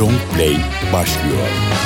Long Play başlıyor.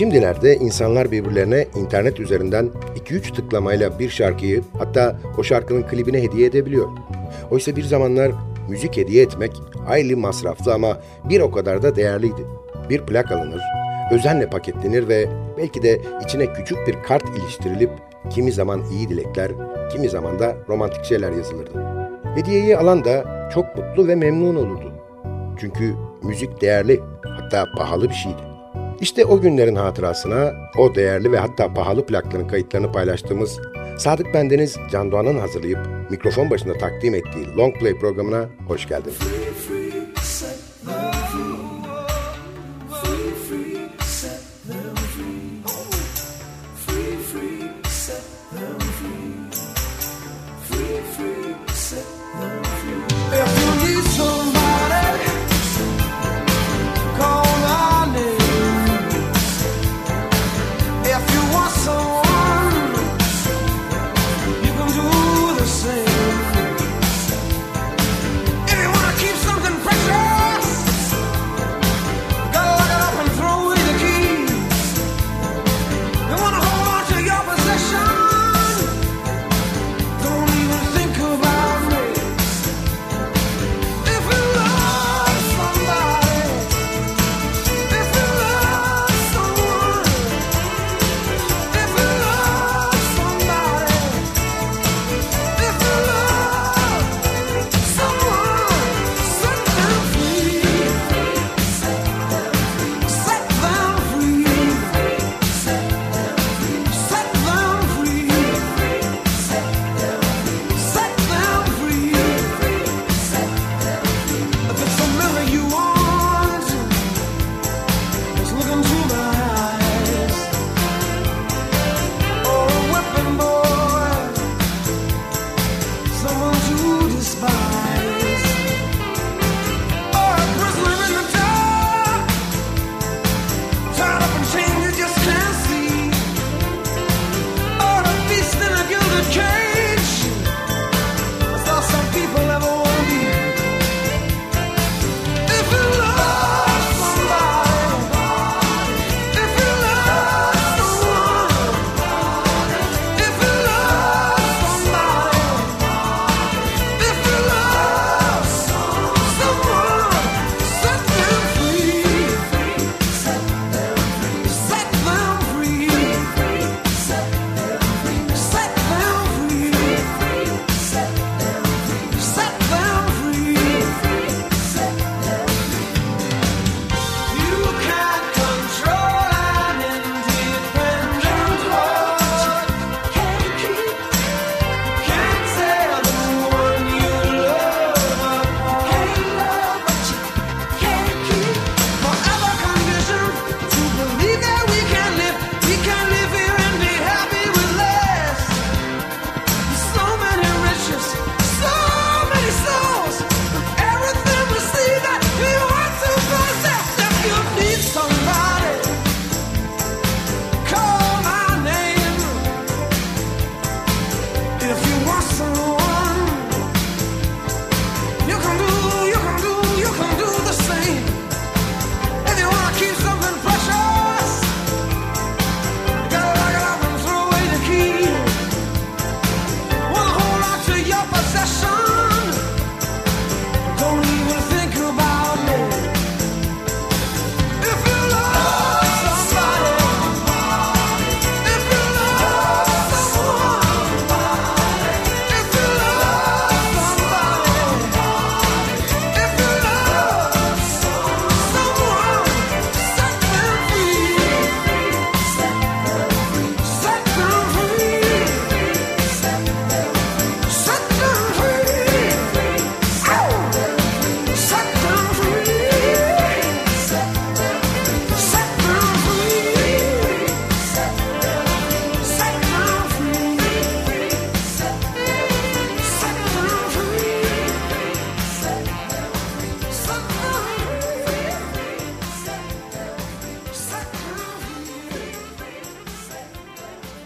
Şimdilerde insanlar birbirlerine internet üzerinden 2-3 tıklamayla bir şarkıyı hatta o şarkının klibini hediye edebiliyor. Oysa bir zamanlar müzik hediye etmek hayli masraflı ama bir o kadar da değerliydi. Bir plak alınır, özenle paketlenir ve belki de içine küçük bir kart iliştirilip kimi zaman iyi dilekler, kimi zaman da romantik şeyler yazılırdı. Hediyeyi alan da çok mutlu ve memnun olurdu. Çünkü müzik değerli, hatta pahalı bir şeydi. İşte o günlerin hatırasına o değerli ve hatta pahalı plakların kayıtlarını paylaştığımız Sadık Bendeniz Can Doğan'ın hazırlayıp mikrofon başında takdim ettiği Long Play programına hoş geldiniz.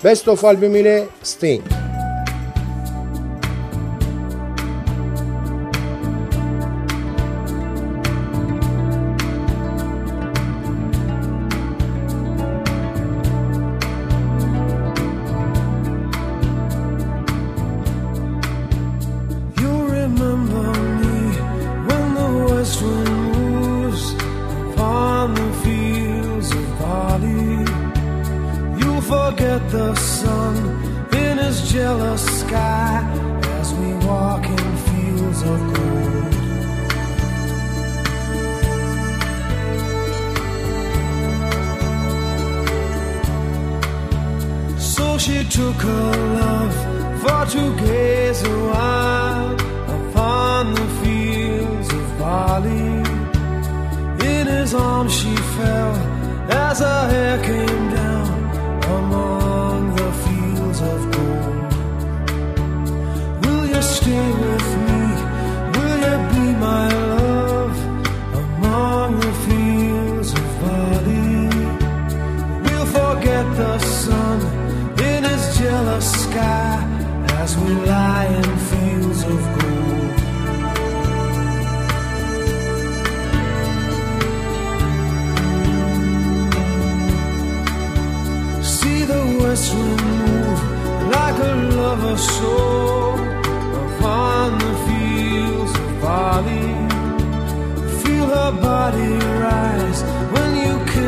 Best of albümüyle Sting.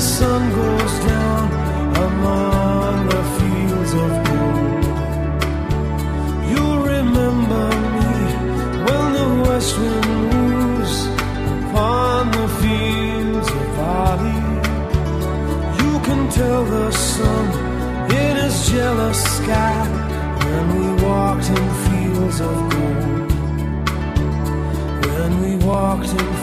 the sun goes down among the fields of gold, you'll remember me when the west wind moves upon the fields of barley. You can tell the sun in his jealous sky when we walked in fields of gold. When we walked in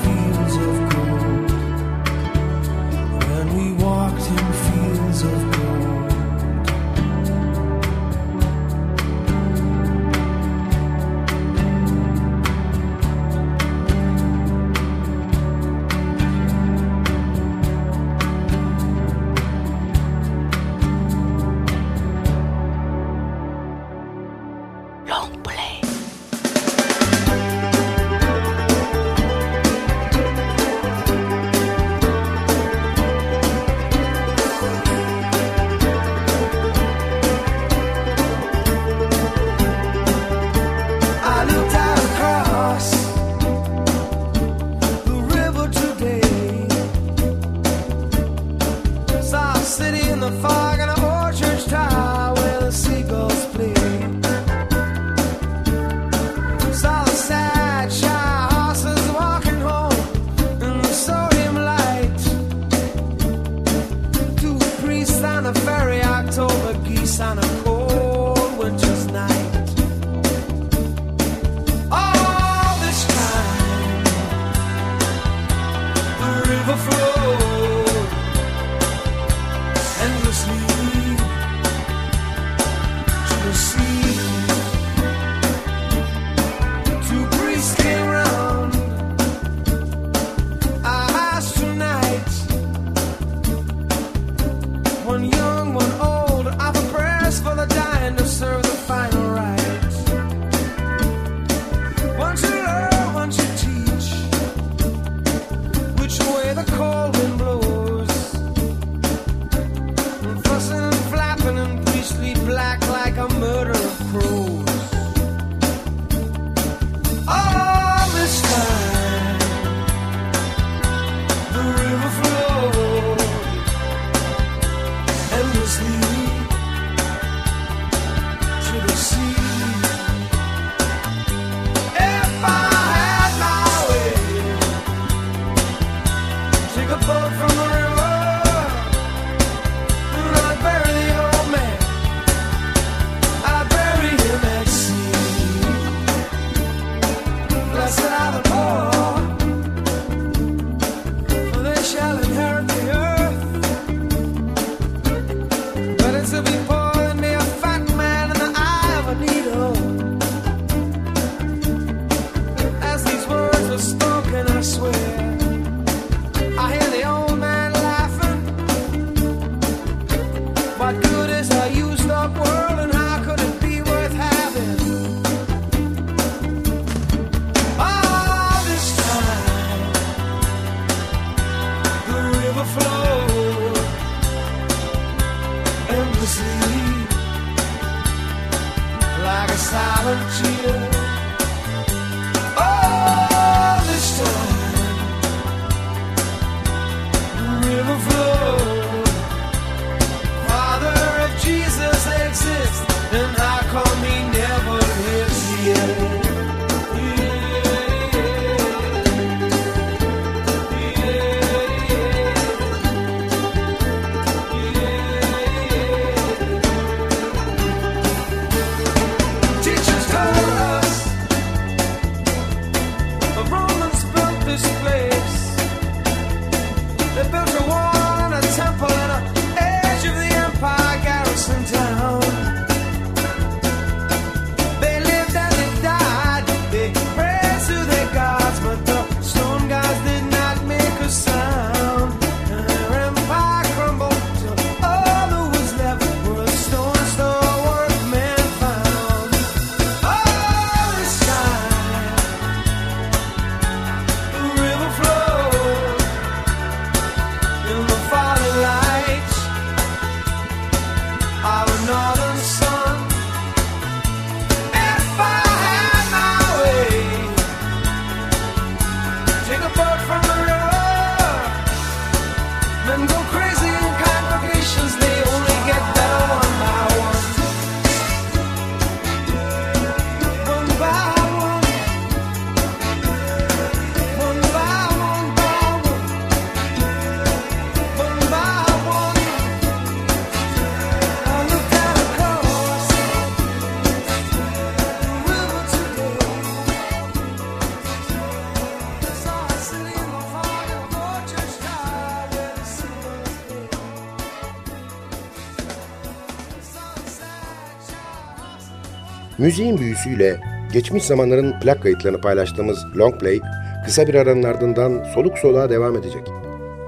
Müziğin büyüsüyle geçmiş zamanların plak kayıtlarını paylaştığımız Long Play kısa bir aranın ardından soluk soluğa devam edecek.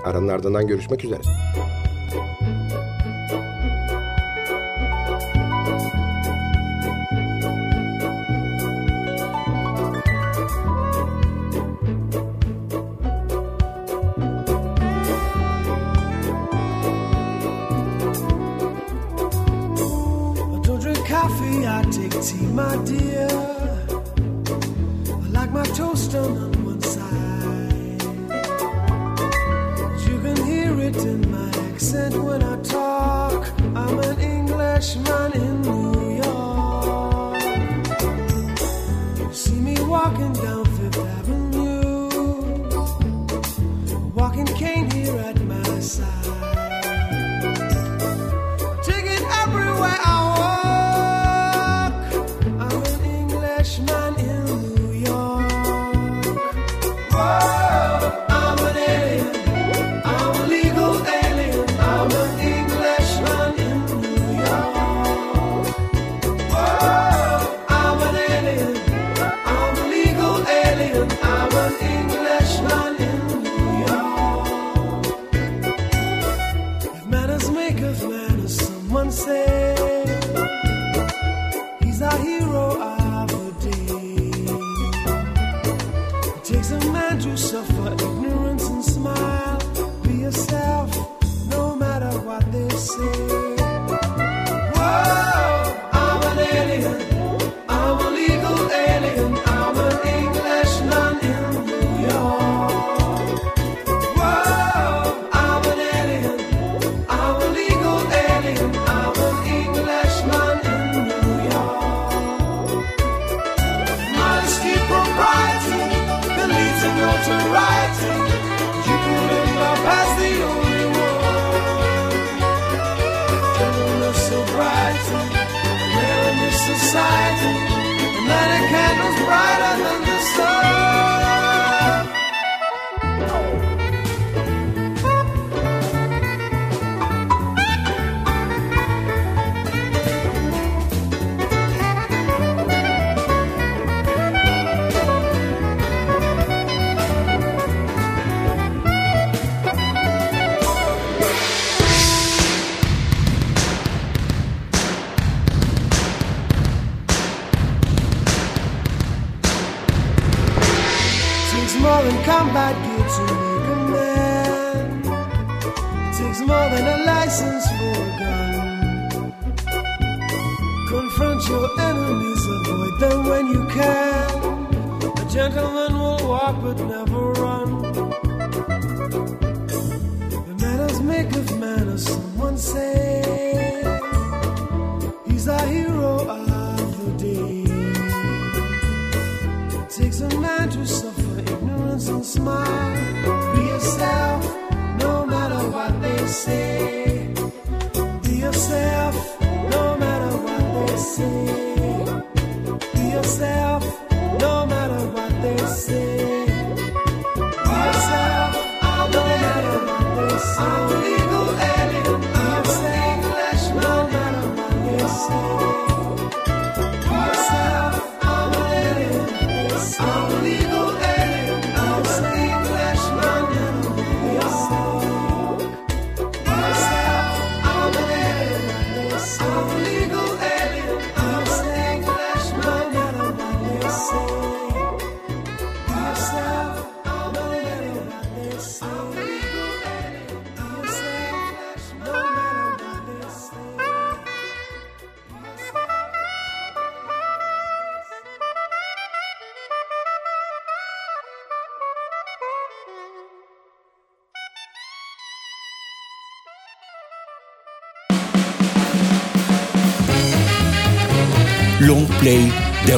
Aranın ardından görüşmek üzere.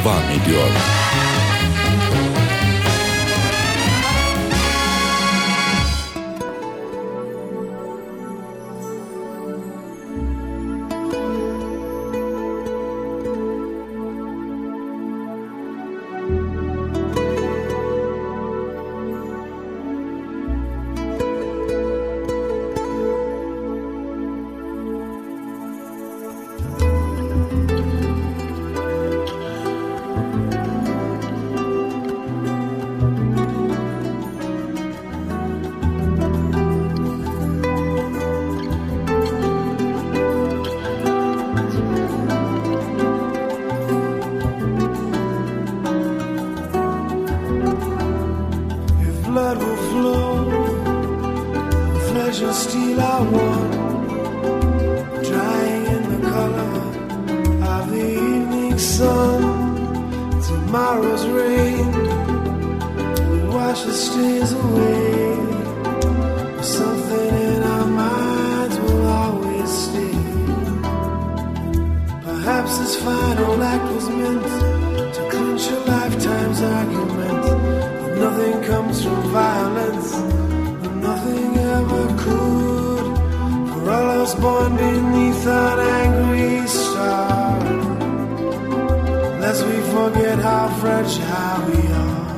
Devam ediyor. Steel are one, drying in the color of the evening sun. Tomorrow's rain will wash the stains away. Something in our minds will always stay. Perhaps this final act was meant to clinch a lifetime's argument. That nothing comes from violence, and nothing. Us born beneath an angry star, lest we forget how fragile we are.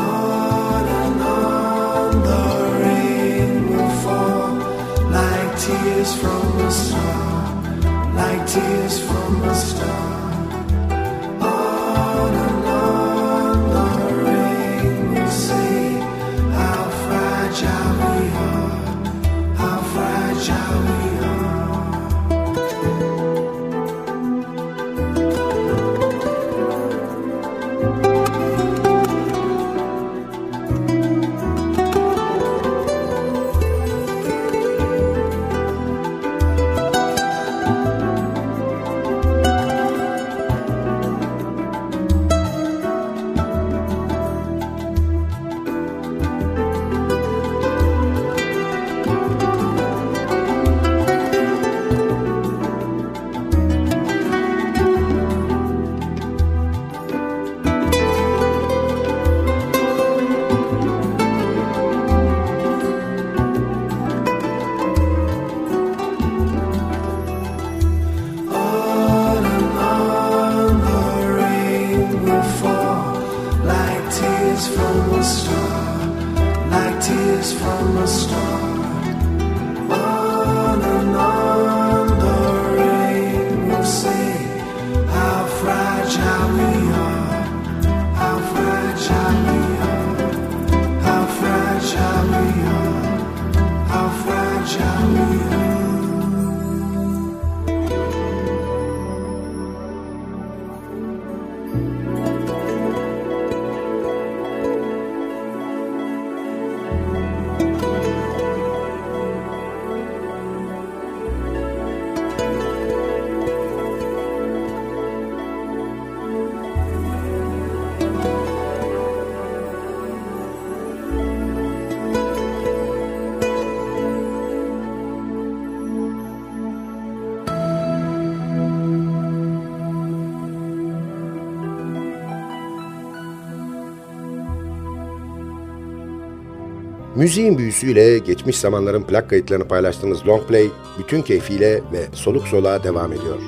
On and on the rain will fall like tears from a star, like tears from a star. Müziğin büyüsüyle geçmiş zamanların plak kayıtlarını paylaştığımız Long Play bütün keyfiyle ve soluk soluğa devam ediyor.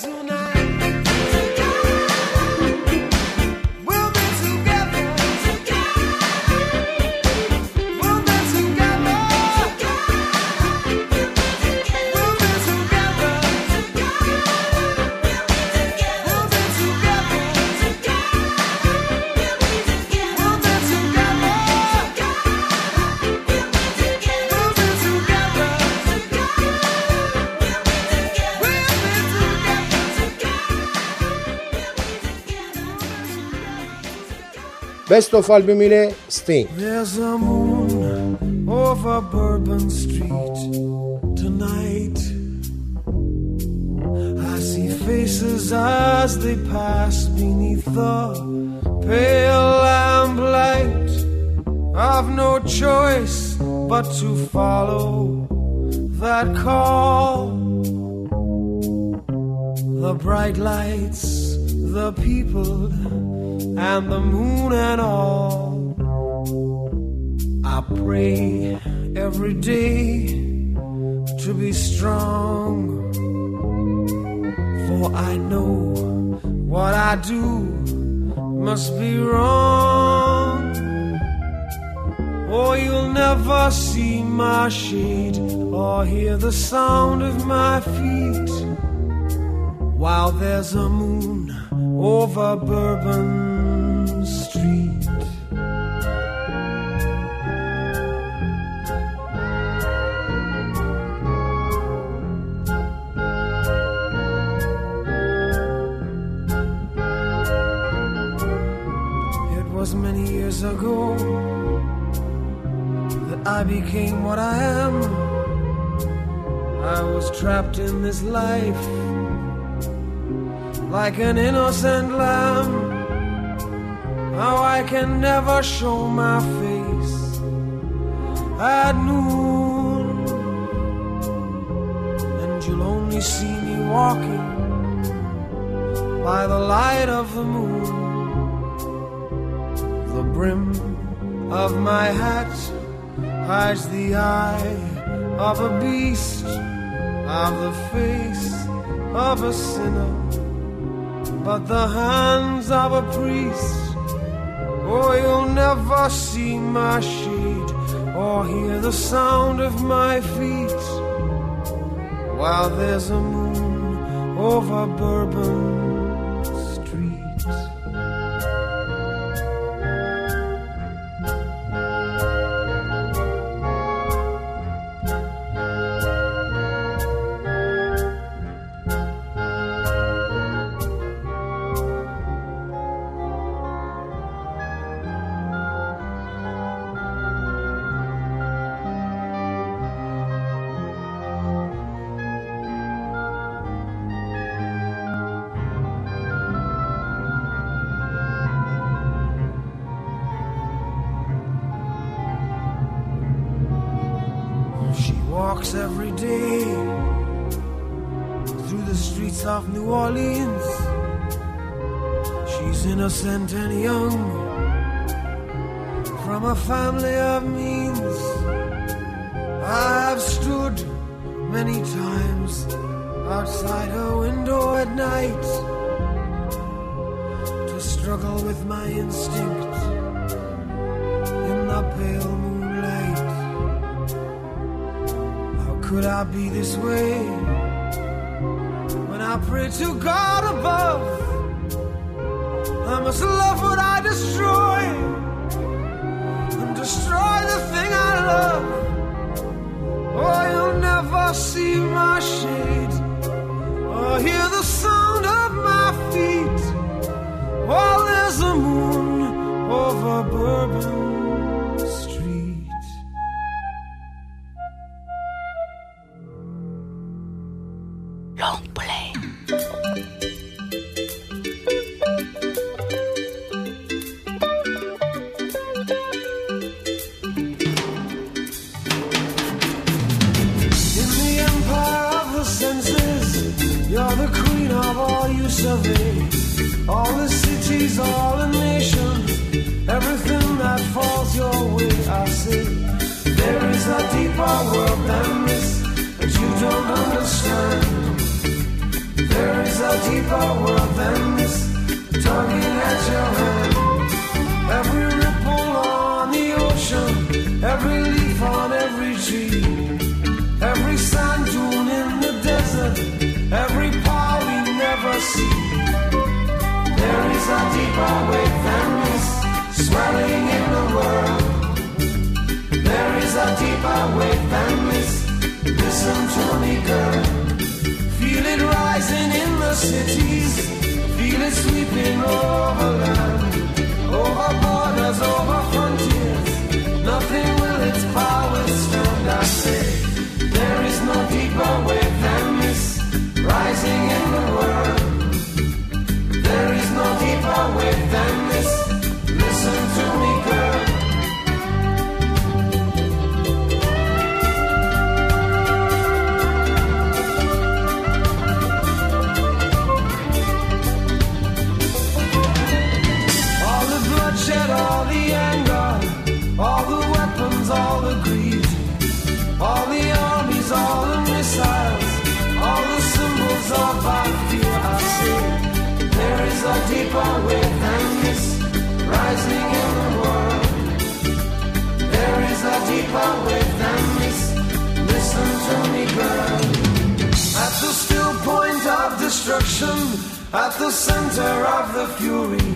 tonight. Best of albümüyle Sting. There's a moon over Bourbon Street tonight. I see faces as they pass beneath the pale lamplight. I've no choice but to follow that call. The bright lights, the people, and the moon and all. I pray every day to be strong. For I know what I do must be wrong. Or you'll never see my shade or hear the sound of my feet while there's a moon over Bourbon Street. It was many years ago that I became what I am. I was trapped in this life like an innocent lamb. How I can never show my face at noon, and you'll only see me walking by the light of the moon. The brim of my hat hides the eye of a beast, of the face of a sinner but the hands of a priest. Oh, you'll never see my shade or hear the sound of my feet while there's a moon over Bourbon and young from a family of means. I've stood many times outside her window at night to struggle with my instinct in the pale moonlight. How could I be this way when I pray to God above? Must love what I destroy destruction at the center of the fury.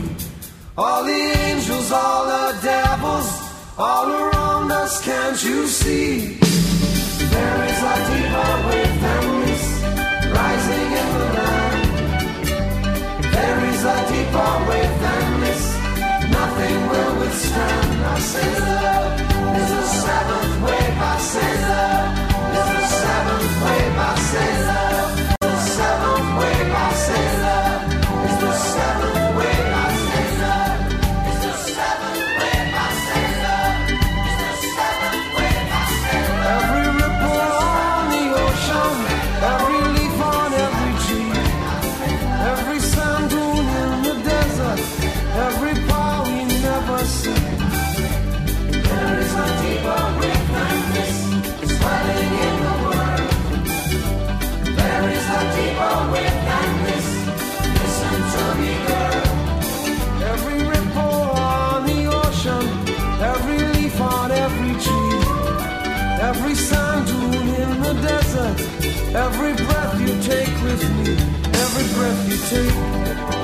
All the angels, all the devils, all around us, can't you see? There is a diva with families rising in the land. There is a diva with families, nothing will withstand. I say love is the seventh wave, I say love is the seventh wave, I Every breath you take with me, every breath you take.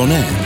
Soner.